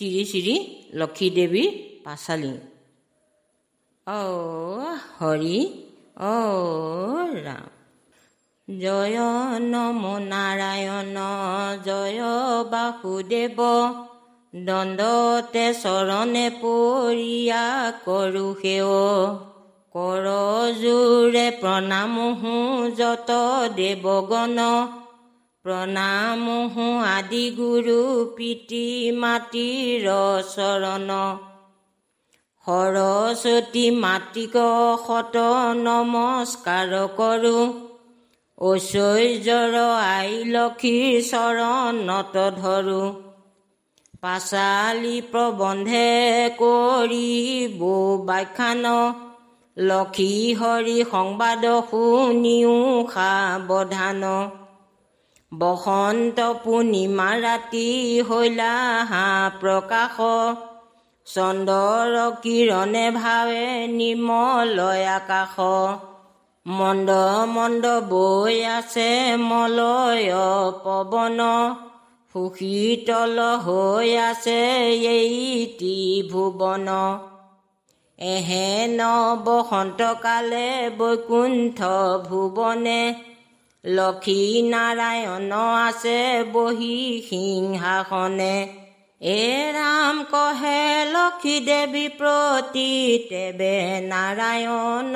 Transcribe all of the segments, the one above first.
শ্ৰী শ্ৰী লক্ষী দেৱীৰ পাচালি অ হৰি অ ৰাম জয় নম নাৰায়ণ জয় বাসুদেৱ দণ্ডতে চৰণে পৰিয়া কৰো সেৱ কৰ জোৰে প্ৰণামহো যত দেৱগণ প্ৰণামহো আদি গুৰু পিতৃ মাতৃৰ চৰণ। সৰস্বতী মাতৃক শত নমস্কাৰ কৰোঁ। ঐশ্বৰ্যৰ আই লক্ষীৰ চৰণত ধৰো। পাচালি প্ৰবন্ধে কৰি বৌ বাখ্যান। লক্ষী হৰি সংবাদ শুনিও সাৱধান। বসন্ত পূৰ্ণিমা ৰাতি হৈলা হাঁহ প্ৰকাশ। চন্দ্ৰৰ কিৰণে ভাৱে নিৰ্মলয় আকাশ। মন্দ মন্দ বৈ আছে মলয় পৱন। সুশীতল হৈ আছে এই ত্ৰিভুৱন। এহেন বসন্তকালে বৈকুণ্ঠ ভুৱনে লক্ষী নাৰায়ণ আছে বহি সিংহাসনে। এ ৰাম কহে লক্ষী দেৱী প্ৰতি তেবে নাৰায়ণ।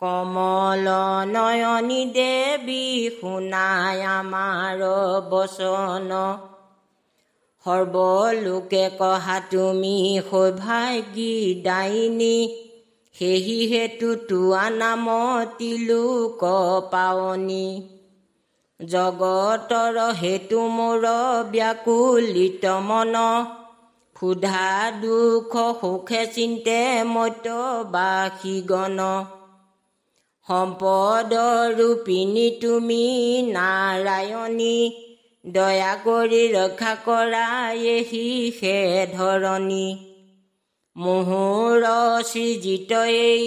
কমল নয়নী দেৱী শুনাই আমাৰ বচন। সৰ্বলোকে কহা তুমি সৌভাগী দায়িনী সেহি হেতু তোৱা নাম তিলোক পাৱনী জগতৰ হেতু মোৰ ব্যাকুলিত মন ক্ষুধা দুখ সুখে চিন্তে মত্যবাসী গণ সম্পদ ৰূপিণী তুমি নাৰায়ণী দয়া কৰি ৰক্ষা কৰা এহি সে ধৰণী মুহুৰ সৃজিত এই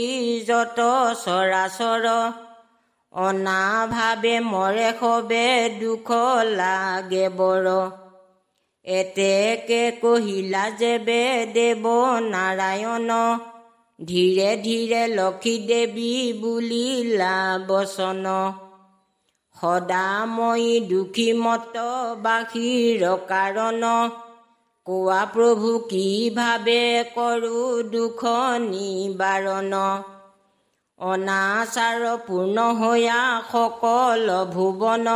যত চৰাচৰ অনাভাৱে মৰে সবে দুখ লাগে বৰ। এতেকে কহিলা যেবে দেৱ নাৰায়ণ ধীৰে ধীৰে লক্ষী দেৱী বুলিলা বচন সদাময়ী দুখী মত বাসীৰ কাৰণ। কোৱা প্ৰভু কি ভাবে কৰো দুখ নিবাৰণ? অনাচাৰ পূৰ্ণ হৈয়া সকল ভুৱন।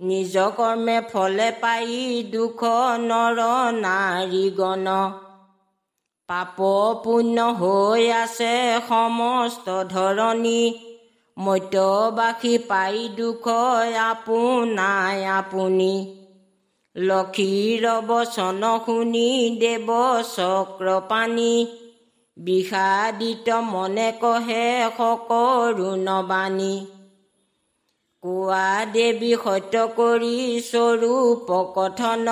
নিজ কৰ্মে ফলে পাই দুখ নৰ নাৰীগণ পাপ পুণ্য হৈ আছে সমস্ত ধৰণী। মত্যবাসী পাই দুখ আপোনাই আপুনি। লক্ষীৰ বচন শুনি দেৱ চক্ৰপাণী। বিষাদিত মনে কহে সকৰুণবাণী কোৱা দেৱী সত্য কৰি স্বৰূপ কথন।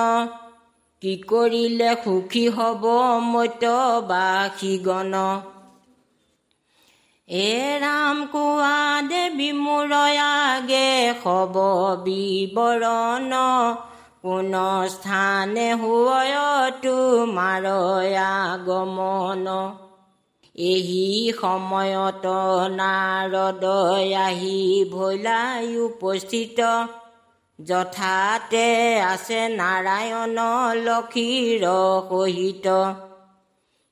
কি কৰিলে সুখী হব মত্যবাসীগণ এ ৰাম কোৱা দেৱী মোৰ আগে হব বিৱৰণ। কোন স্থানে হুয় তোমাৰ আগমন এহি সময়ত নাৰদয় আহি ভৈলাই উপস্থিত। যথাতে আছে নাৰায়ণ লক্ষীৰ সহিত।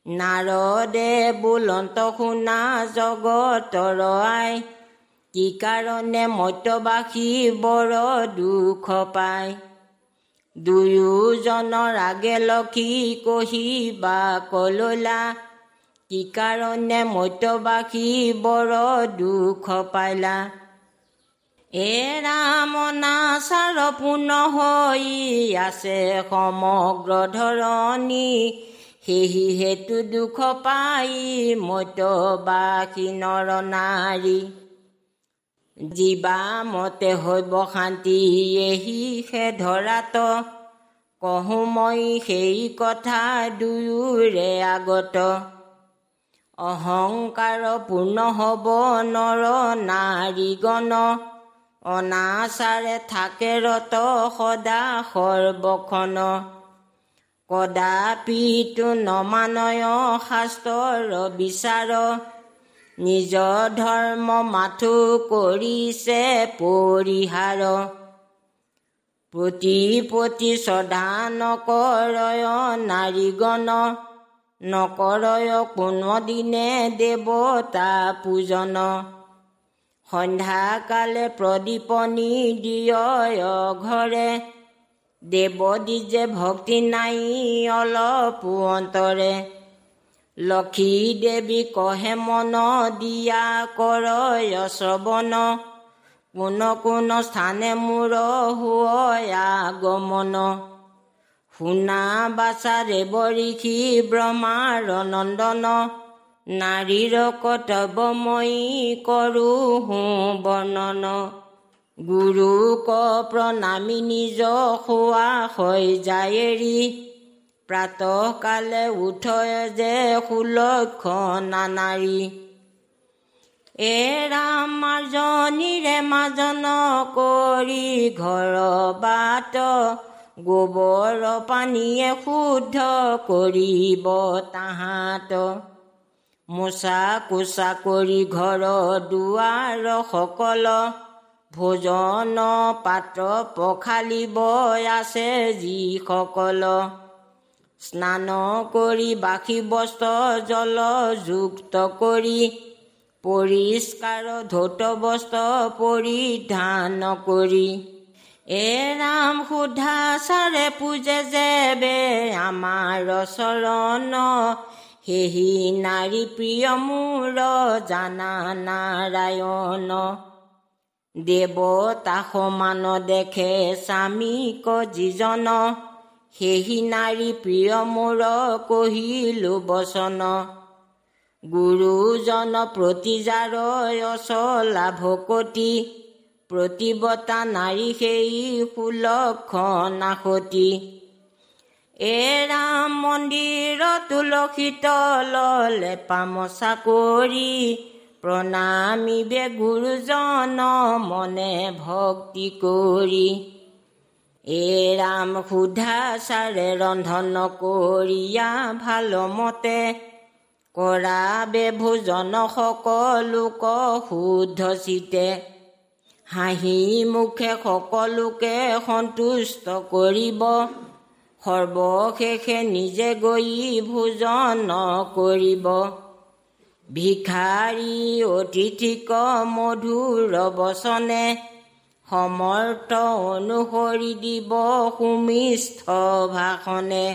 নাৰদে বুলন্ত শুনা জগতৰ আই কি কাৰণে মত্যবাসী বৰ দুখ পায়? দুয়োজনৰ আগে লক্ষী কহিবা কললা? কি কাৰণে মত্যবাসী বৰ দুখ পাইলা? এ ৰাম নাচাৰ হৈ আছে সমগ্ৰ ধৰণী। সেহি হেতু দুখ পাই মত্যবাসী নৰ নাৰী। জীৱা মতে হৈব শান্তি এহি সে ধৰাত। কহো মই সেই কথা দুয়োৰে আগত। অহংকাৰ পূৰ্ণ হব নৰ নাৰীগণ। অনাচাৰে থাকে ৰত সদা সৰ্বখন কদাপিতো নমানয় শাস্ত্ৰৰ বিচাৰ। নিজ ধৰ্ম মাথো কৰিছে পৰিহাৰ। প্ৰতি প্ৰতি শ্ৰদ্ধা নকৰয় নাৰীগণ নকৰয় কোনোদিনে দেৱতা পূজন। সন্ধ্যাকালে প্ৰদীপনি দিয় ঘৰে দেৱদীজে ভক্তি নাই অলপ অন্তৰে। লক্ষী দেৱী কহে মন দিয়া কৰয় শ্ৰৱণ কোন কোন স্থানে মূৰ আগমন। শুনা বাচাৰে বৰিষি ব্ৰহ্মাৰ নন্দন নাৰীৰ কৰ্তব্যময়ী কৰোঁ হো বৰ্ণন। গুৰুক প্ৰণামী নিজ খোৱা হৈ যায় এৰি প্ৰাতকালে উঠয় যে সুলক্ষণা নাৰী এ ৰাম মাজনীৰে মাজন কৰি ঘৰ বাট গোবৰ পানীয়ে শুদ্ধ কৰিব তাহাঁত। মোচা কোচা কৰি ঘৰ দুৱাৰ সকল ভোজন পাত্ৰ পখালিব আছে যিসকল স্নান কৰি বাসী বস্ত্ৰ জলযুক্ত কৰি পৰিষ্কাৰ ধৌত বস্ত্ৰ পৰিধান কৰি। এ ৰাম সুধা চাৰে পূজে যে আমাৰ চৰণ। সেহি নাৰী প্ৰিয় মোৰ জানা নাৰায়ণ। দেৱতা সমান দেখে স্বামীক যিজন সেহি নাৰী প্ৰিয় মোৰ কহিলো বচন গুৰুজন প্ৰতিজাৰ অচলা ভকতি প্ৰতিবতা নাৰী সেই সুলক্ষণাসতি এ ৰাম মন্দিৰ তুলসী তললে পাম চাকৰি প্ৰণামিবে গুৰুজন মনে ভক্তি কৰি। এ ৰাম সুধা চাৰে ৰন্ধন কৰিয়া ভাল মতে কৰাবে ভোজন সকলোক শুদ্ধ চিতে। হাঁহি মুখে সকলোকে সন্তুষ্ট কৰিব। সৰ্বশেষে নিজে গৈ ভোজন কৰিব। ভিখাৰী অতিথিক মধুৰ বচনে সমৰ্থ অনুসৰি দিব সুমিষ্ঠ ভাষণে।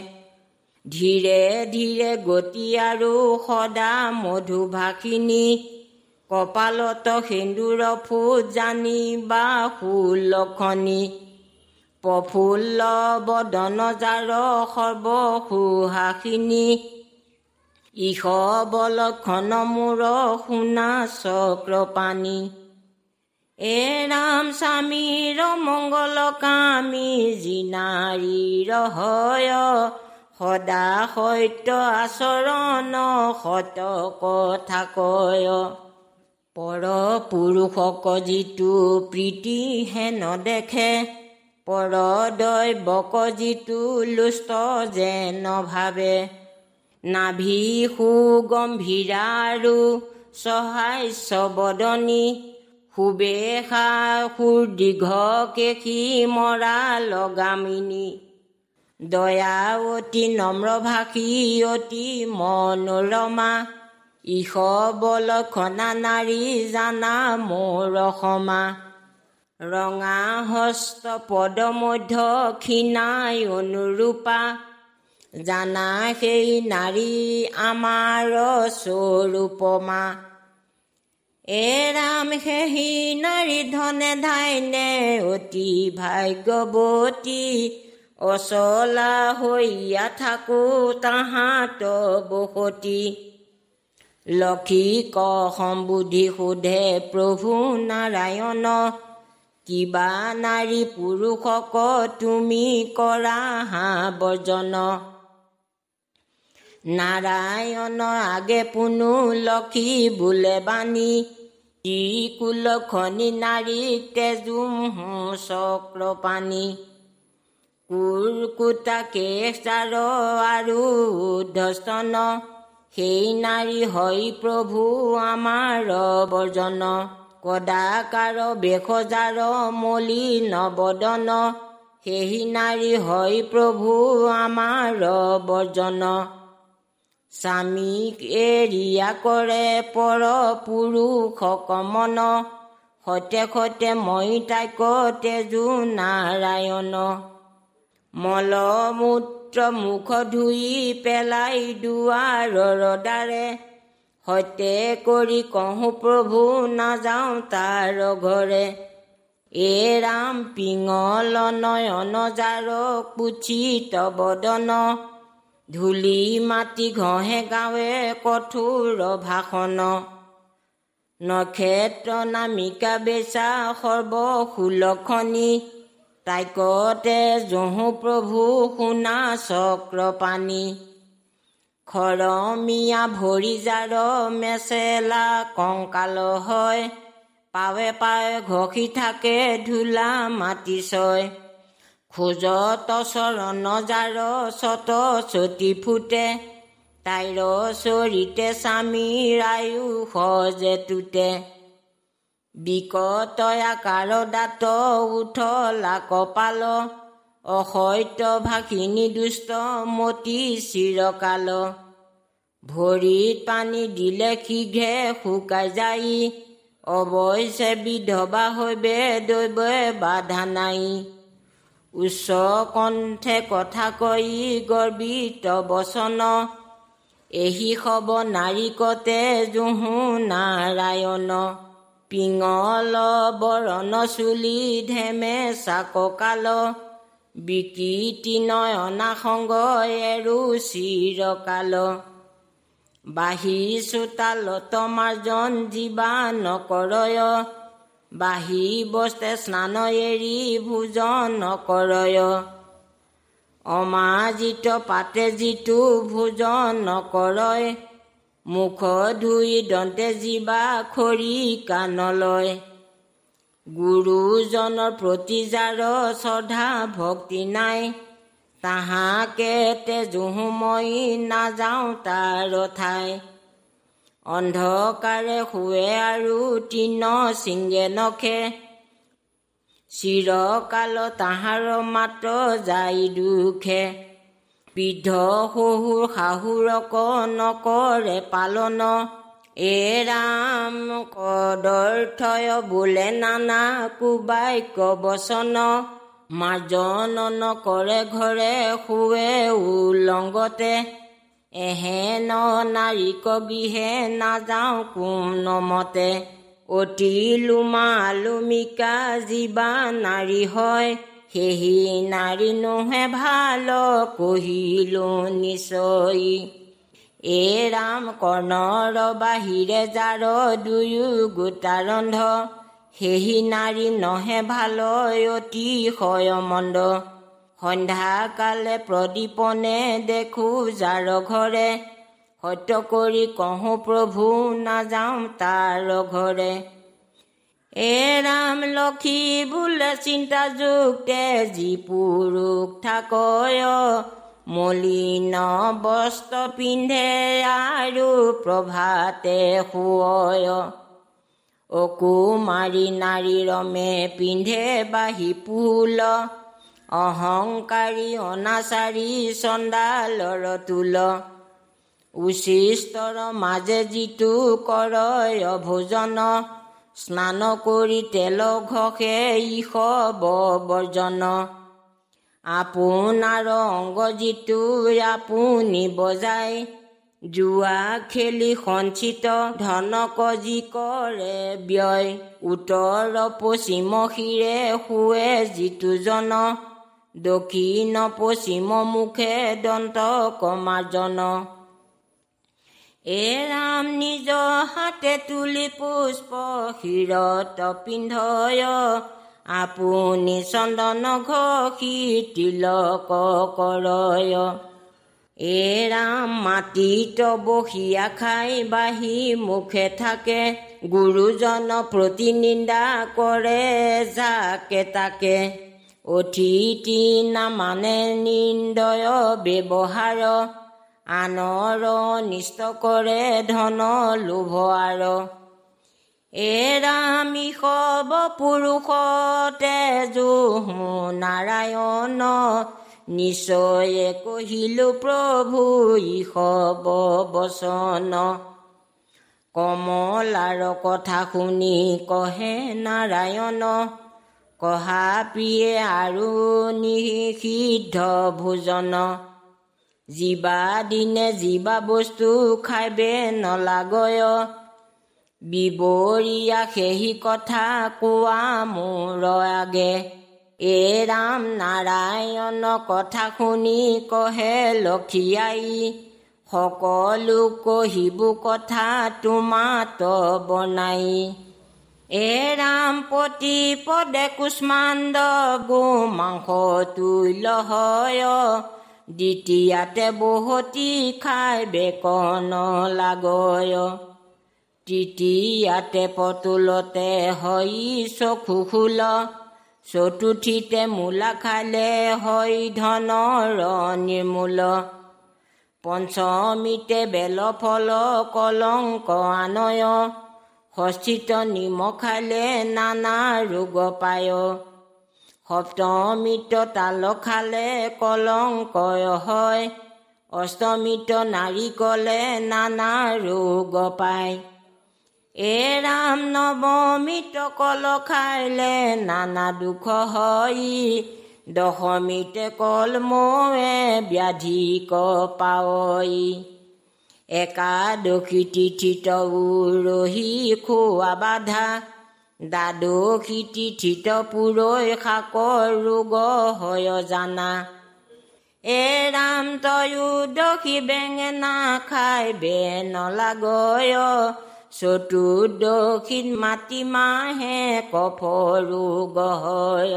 ধীৰে ধীৰে গতি আৰু সদা মধুভাষিনী কপালত সেন্দুৰ ফুট জানি বা সুলক্ষণী প্ৰফুল্ল বদন জাৰ সৰ্বসুহাসিনী ইষ বলক্ষণ মূৰ শুনা চক্ৰপাণী। এ ৰাম স্বামীৰ মংগল কামী জিনাৰীৰ হয়। সদা সত্য আচৰণ সত কথা কয় পৰ পুৰুষক যিটো প্ৰীতি হেন দেখে পৰদৈৱক যিটো লুষ্ট যেন ভাবে। নাভি সুগম্ভীৰা আৰু বদনী সুবেশা সুৰ দীঘ কেশী মৰা লগামিনী? দয়াৱতী নম্ৰভাষী অতি মনোৰমা। ইষ বলক্ষণা নাৰী জানা মোৰ সমা ৰঙা হস্ত পদ মধ্য ক্ষীণাই অনুৰূপা। জানা সেই নাৰী আমাৰ স্বৰূপমা। এ ৰাম সেই নাৰী ধনে ধাইনে অতি ভাগ্যৱতী। অচলা হৈয়া থাকো তাহাঁত বসতি। লক্ষী ক সম্বুধি সোধে প্ৰভু নাৰায়ণ কিবা নাৰী পুৰুষক তুমি কৰা হাঁহ বৰ্জন? নাৰায়ণ আগে পুনু লক্ষী বোলে বাণী ত্ৰিকুল খনি নাৰী তেজুম চক্ৰ পানী। কুৰকুটা কেচাৰ আৰু উদ্ধস্তন সেই নাৰী হয় প্ৰভু আমাৰ বৰ্জন। কদাকাৰ বেশজাৰ মলি নবদন সেই নাৰী হয় প্ৰভু আমাৰ বৰ্জন। স্বামীক এৰিয়া কৰে পৰ পুৰুষ কমন সতে সতে মই তাইক তেজু নাৰায়ণ। মলমূত্ৰ মুখ ধুই পেলাই দুৱাৰৰ দ্বাৰে সতে কৰি কহো প্ৰভু নাযাওঁ তাৰ ঘৰে। এ ৰাম পিঙল নয়ন জাৰ পুচিত বদন ধূলি মাটি ঘঁহে গাঁৱে কঠোৰ ভাষণ। নক্ষত্ৰ নামিকা বেচা সৰ্বসুলখনি তাইকতে জহু প্ৰভু শুনা চক্ৰ পানী খৰমীয়া ভৰি জাৰ মেচেলা কংকাল হয়। পাৱে পাৱে ঘষি থাকে ধূলা মাটি ছয়। খোজত চৰণ জাৰ চত চতি ফুটে তাইৰ চৰিতে স্বামীৰ আয়ু সজে তুতে বিকট আকাৰ দাঁত উঠলা কপাল অসত্য ভাষিনী দুষ্ট মতি চিৰকাল। ভৰিত পানী দিলে শীঘ্ৰে শুকাই যাই অৱশ্যে বিধৱা হৈবে দৈৱে বাধা নাই। উচ্চ কণ্ঠে কথা কৈ গৰ্বিত বচন। এহি সব নাৰিকতে জুহু নাৰায়ণ। পিঙল বৰণ চুলি ধেমে চাককাল। বিকৃতি নয়না সংগ এৰু চিৰকাল। বাহি চোতালত মাৰ্জন জীৱা নকৰয়। বাহি বস্তে স্নান এৰি ভোজন নকৰয়। অমাজিত পাতে যিটো ভোজন নকৰয় মুখ ধুই দন্তে জীৱা খৰি কাণলয় গুৰুজনৰ প্ৰতি যাৰ শ্ৰদ্ধা ভক্তি নাই তাহাকে তেজুহু মই নাযাওঁ তাৰ ঠাই। অন্ধকাৰে শুৱে আৰু তিন চিঙে নখে। চিৰকাল তাহাৰ মাত্ৰ যাই দুখে। বৃদ্ধ শহুৰ শাহুৰক নকৰে পালন। এ ৰাম কদৰ্থয় বোলে নানা কুবাক্য বচন মাৰ্জন নকৰে ঘৰে শুৱে উলংগতে। এহেন নাৰীক গৃহে নাযাওঁ কোনমতে অতি লোমা লোমিকা জীৱা নাৰী হয় সেহি নাৰী নোহে ভাল কহিলো নিশ্চয়। এ ৰাম কৰ্ণৰ বাহিৰে যাৰ দুয়ো গোটা ৰন্ধ সেহি নাৰী নহে ভাল অতি শয়মণ্ড সন্ধ্যাকালে প্ৰদীপনে দেখো যাৰ ঘৰে। সত্য কৰি কহো প্ৰভু নাযাওঁ তাৰ ঘৰে। এ ৰাম লক্ষী বোলে চিন্তা যি পুৰুষ থাকয় মলিন বস্ত্ৰ পিন্ধে আৰু প্ৰভাতে শুয় অকুমাৰী নাৰী ৰমে পিন্ধে বাহি ফুল। অহংকাৰী অনাচাৰী চণ্ডালৰ তুল। উচিষ্টৰ মাজে যিটো কৰয় ভোজন স্নান কৰি তেল ঘষে ইষ বৰ্জন। আপোনাৰ অংগ যিটো আপুনি বজাই জোৱা খেলি সঞ্চিত ধনক যি কৰে ব্যয় উত্তৰ পশ্চিম শিৰে শুৱে যিটো জন। দক্ষিণ পশ্চিম মুখে দন্ত কমাৰ্জন এ ৰাম নিজ হাতে তুলি পুষ্প শিৰত পিন্ধয়। আপুনি চন্দন ঘষি তিলক কৰয়। এ ৰাম মাটিত বহিয়া খাই বাহি মুখে থাকে। গুৰুজন প্ৰতি নিন্দা কৰে যাকে তাকে। অতিথি নামানে নিন্দয় ব্যৱহাৰ আনৰ নিষ্ট কৰে ধন লোভ আৰ। এৰামি সব পুৰুষতে জোহো নাৰায়ণ নিশ্চয়ে কহিলো প্ৰভু ইসব বচন। কমলাৰ কথা শুনি কহে নাৰায়ণ কহা প্ৰিয়ে আৰু নিষিদ্ধ ভোজন। জীৱা দিনে জীৱা বস্তু খাইবে নলাগয়। বিবৰীয়া সেহি কথা কোৱা মোৰ আগে। এ ৰাম নাৰায়ণ কথা শুনি কহে লক্ষীয়াই সকলো কহিবো কথা তোমাত বনাই। এ ৰাম পতি পদে কুষ্মাণ্ড গো মাংস তুল্য হয়। দ্বিতীয়াতে বহুতি খাই বেকন লাগয়। তৃতীয়াতে পতুলতে হৈ চকু খোল। চতুৰ্থীতে মূলা খালে হৈ ধনৰ নিৰ্মূল। পঞ্চমীতে বেল ফল কলংক আনয়। ষষ্ঠীত নিমখ খালে নানা ৰোগ পায়। সপ্তমীত তাল খালে কলংকয় হয়। অষ্টমীত নাৰিকলে নানা ৰোগ পায়। এ ৰাম নৱমীত কল খাইলে নানা দুখ হয়। দশমীতে কল ময়ে ব্যাধি পাৱই একাদশী তিথিত উৰহি খোৱা বাধা। দ্বাদশী তিথিত পুৰৈ শাকৰ ৰোগ হয় জানা এ ৰাম তয়ো দশী বেঙেনা খাই বে নলাগয়। চতুৰ্দশীত মাটিমাহে কফ ৰোগ হয়।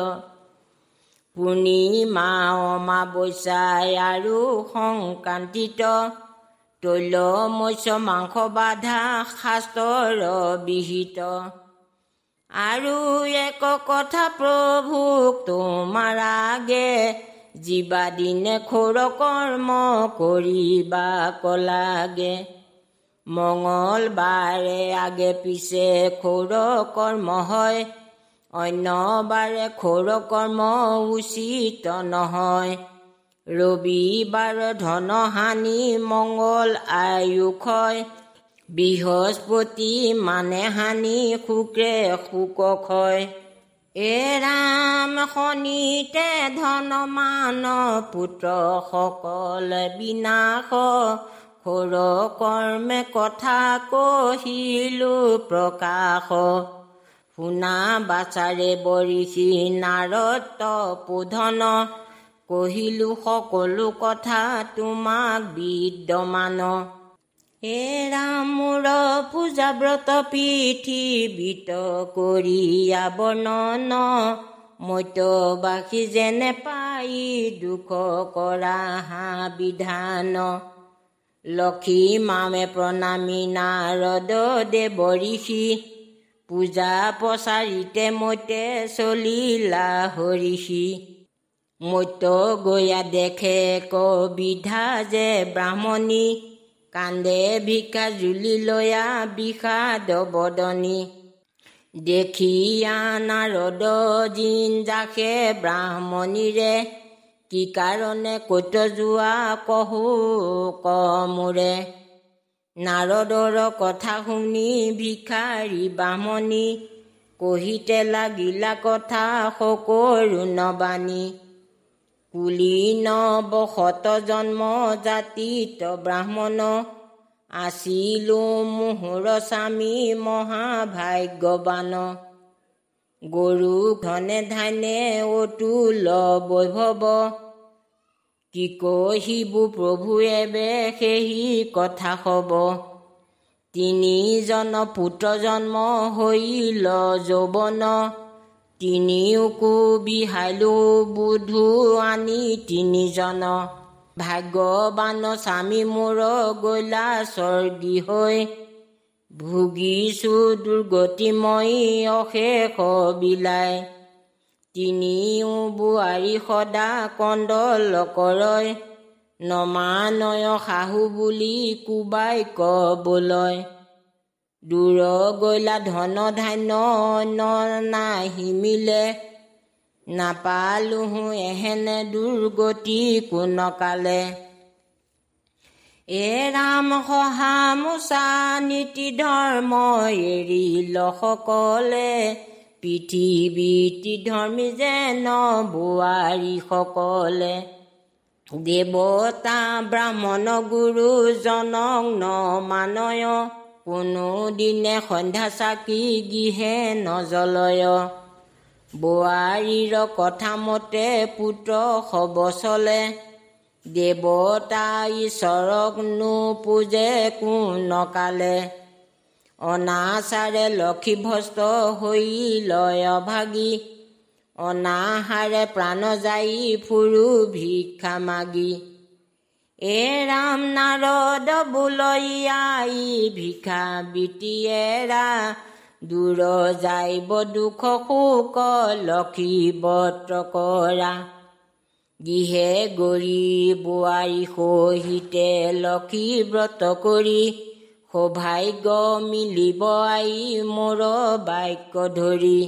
পূৰ্ণিমা অমাৱস্যাই আৰু সংক্ৰান্তিত তৈল মৎস্য মাংস বাধা শাস্ত্ৰৰ বিহিত। আৰু এক কথা প্ৰভুক তোমাৰ আগে জীৱা দিনে খোৰ কৰ্ম কৰিবা কলাগে। মঙলবাৰে আগে পিছে খোৰ কৰ্ম হয় অন্যবাৰে খোৰ কৰ্ম উচিত নহয়। ৰবিবাৰ ধন হানি মংগল আয়ুষ বৃহস্পতি মানে হানি শুক্ৰে শোক ক্ষয়। এ ৰাম শনিতে ধন মান পুত্ৰ সকল বিনাশ। সৌৰ কৰ্মে কথা কহিলো প্ৰকাশ। শুনা বাচাৰে বৰিষি নাৰত পোধন। কহিলো সকলো কথা তোমাক বিদ্যমান। হে ৰাম পূজা ব্ৰত পৃথিৱীত কৰিয়া বৰ্ণন মত্যবাসী যেনে পাই দুখ কৰা হা বিধান। লক্ষী মামে প্ৰণামী নাৰদ দেৱ ঋষি পূজা প্ৰচাৰিতে মতে চলিলা হৰিষি। মত্য গয়া দেখে কবিধা যে ব্ৰাহ্মণী কান্দে ভিকা জুলি লয়া বিষাদ বদনী দেখি নাৰদ জিন জাকে ব্ৰাহ্মণীৰে কি কাৰণে কৈত যোৱা কহো কমোৰে নাৰদৰ কথা শুনি ভিখাৰী ব্ৰাহ্মণী কহিতে লাগিলা কথা সকৰু নবাণী কুলি নবশত জন্ম জাতিত ব্ৰাহ্মণ। আছিলো মোহৰ স্বামী মহাভাগ্যৱান। গৰু ধনে ধানে অতুল বৈভৱ। কি কহিবো প্ৰভুৱে বে সেহি কথা হব তিনিজন পুত্ৰ জন্ম হৈল যৌৱন। তিনিওকো বিহালো বুধু আনি তিনিজন। ভাগ্যৱান স্বামী মোৰ গলা স্বৰ্গী হৈ ভুগিছো দুৰ্গতিময়ী অশেষ বিলাই তিনিও বোৱাৰী সদা কন্দল কৰয় নমানয় শাহু বুলি কোবাই কবলৈ। দূৰ গৈলা ধন ধান্য নাহিমিলে নাপালোহো এহেনে দুৰ্গতি কোনকালে। এ ৰাম সহা মোচা নীতি ধৰ্ম এৰিল সকলে। পৃথিৱী ধৰ্মী যেন বোৱাৰীসকলে দেৱতা ব্ৰাহ্মণ গুৰু জনক ন মানয় কোনো দিনে সন্ধ্যা চাকি গৃহে নজলয়। বোৱাৰীৰ কথা মতে পুত্ৰ হব চলে দেৱতা ঈশ্বৰক নোপোজে কোনকালে অনাচাৰে লক্ষী ভস্ত হৈ লয় ভাগি অনাহাৰে প্ৰাণ যাই ফুৰু ভিক্ষা মাগি। এ ৰাম নাৰদ বোলয়াই ভিক্ষা বিটিয়েৰা দূৰ যাইব দুখ শোক লক্ষী বত্ৰ কৰা। গৃহে গৰি বোৱাৰী সহিতে লক্ষী ব্ৰত কৰি সৌভাগ্য মিলিব আই মোৰ বাক্য ধৰি।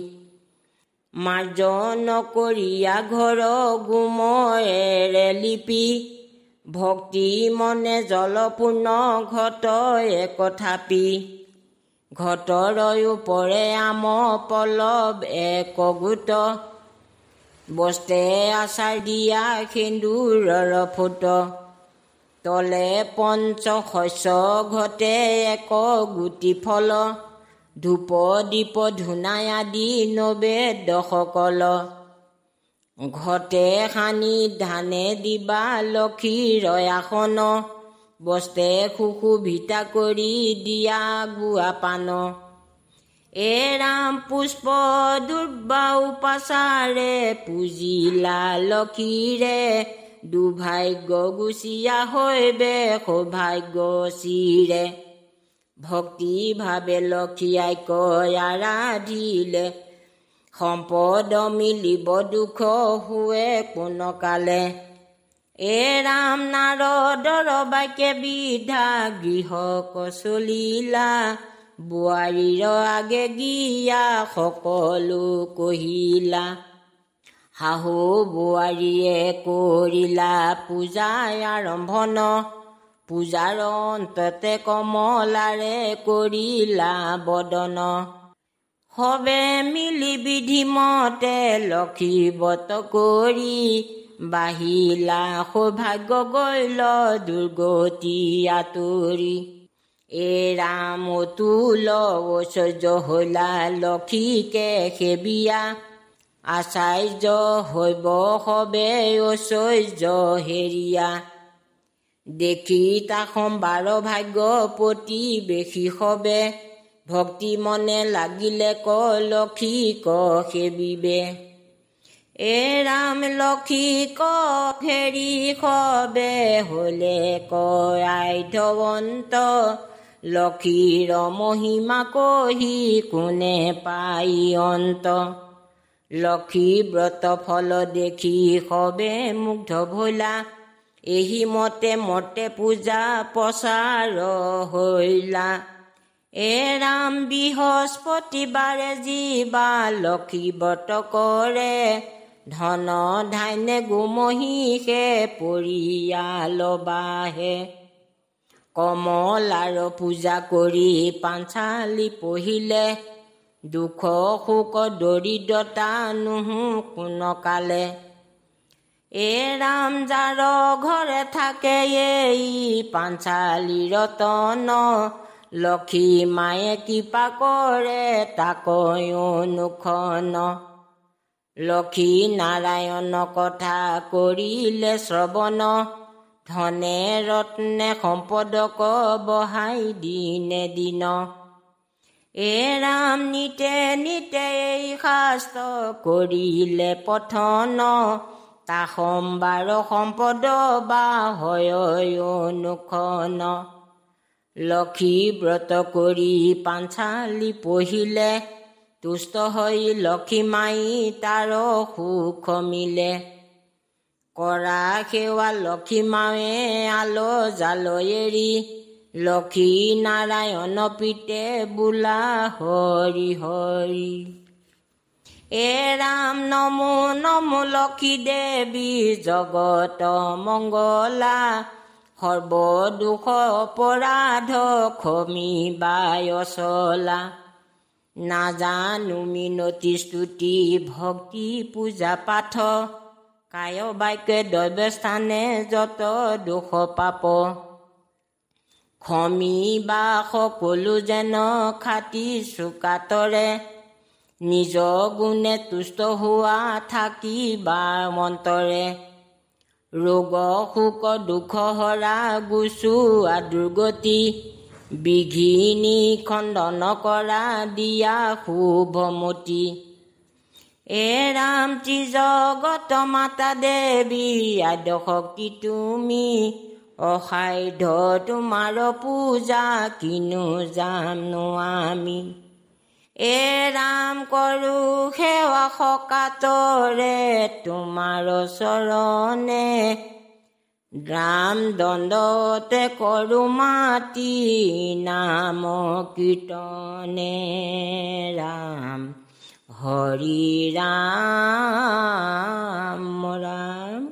মাৰ্জন কৰিয়া ঘৰ গুমৰে লিপি ভক্তি মনে জলপূৰ্ণ ঘট একথাপি। ঘটৰয়ো পৰে আম পলৱ এক গোট বস্তে আচাৰ দিয়া সেন্দুৰৰ ফুট। তলে পঞ্চ শস্য ঘটে এক গুটি ফল। ধূপ দীপ ধূনাই আদি নবেদসকল ঘটে সানি ধানে দিবা লক্ষীৰ আসন। বস্তে সুশোভিতা কৰি দিয়া গুৱা পান। এ ৰাম পুষ্প দুৰ্বাও পাচাৰে পুজিলা লক্ষীৰে দুভাগ্য গুচিয়া হৈবে সৌভাগ্য চিৰে। ভক্তি ভাবে লক্ষীয়াই কয় আৰাধিলে সম্পদ মিলিব দুখ শুৱে কোনকালে এ ৰাম নাৰদৰ বাক্যে বিধা গৃহ কচলিলা। বোৱাৰীৰ আগে গিয়া সকলো কহিলা। শাহু বোৱাৰীয়ে কৰিলা পূজাই আৰম্ভন পূজাৰ অন্ততে কমলাৰে কৰিলা বদন। সবে মিলি বিধিমতে লক্ষীবত কৰি বাহিলা সৌভাগ্য গৈল দুৰ্গতি আঁতৰি। এ ৰাম তুল ঐশ্বৰ্য হলা লক্ষীকে সেবিয়া আচাৰ্য হৈব সবে ঐশ্বৰ্য হেৰিয়া। দেখি তাসম বাৰ ভাগ্য প্ৰতি বেশী সবে ভক্তি মনে লাগিলে ক লক্ষী ক সেৱিবে এ ৰাম লক্ষী ক ফেৰি সবে হলে ক ধৱন্ত লক্ষীৰ মহিমা কহি কোনে পাই অন্ত। লক্ষী ব্ৰত ফল দেখি সবে মুগ্ধ ভোলা। এহি মতে মতে পূজা প্ৰচাৰ হৈলা। এ ৰাম বৃহস্পতিবাৰে জীৱা লক্ষী ব্ৰত কৰে ধন ধান্যে গোমহীষে বাহে কমলাৰ পূজা কৰি পাঞ্চালি পঢ়িলে দুখ শোক দৰিদ্ৰতা নুহু কোনকালে। এ ৰাম যাৰ ঘৰে থাকে এই পাঞ্চালী ৰতন লক্ষী মায়ে কৃপা কৰে তাক অনুখন লক্ষী নাৰায়ণ কথা কৰিলে শ্ৰৱণ। ধনে ৰত্নে সম্পদক বহাই দিনে দিন। এ ৰাম নিতে নিতে এই শাস্ত্ৰ কৰিলে পঠন। তা সম্বাৰ সম্পদ বা হয় অনুখন লক্ষী ব্ৰত কৰি পাঞ্চালি পঢ়িলে তুষ্ট হৈ লক্ষী মাই তাৰ সুখ মিলে। কৰা সেৱা লক্ষী মাৱে আলো জাল এৰি লক্ষী নাৰায়ণ পিতে বোলা হৰি হৰি। এ ৰাম নমো নমো লক্ষী দেৱী জগত মংগলা সৰ্ব দুখ অপৰাধ খমি বায়চলা নাজানো মিনতি স্তুতি ভক্তি পূজা পাঠ। কায় বাক্যে দৈৱস্থানে যত দুখ পাপ। খমি বা সকলো যেন খাতি চোকাতৰে। নিজ গুণে তুষ্ট হোৱা থাকিবা মন্তৰে ৰোগ শোক দুখ হৰা গুচোৱা দুৰ্গতি বিঘিনি খণ্ডন কৰা দিয়া শুভমতি। এ ৰাম ত্ৰিজগত মাতা দেৱী আদ্য শক্তি তুমি অসাধ্য তোমাৰ পূজা কিনো জানো আমি। এ ৰাম কৰো সেৱা সকাতৰে তোমাৰ চৰণে। ৰাম দণ্ডতে কৰো মাতি নাম কীৰ্তনে। ৰাম হৰি ৰাম ৰাম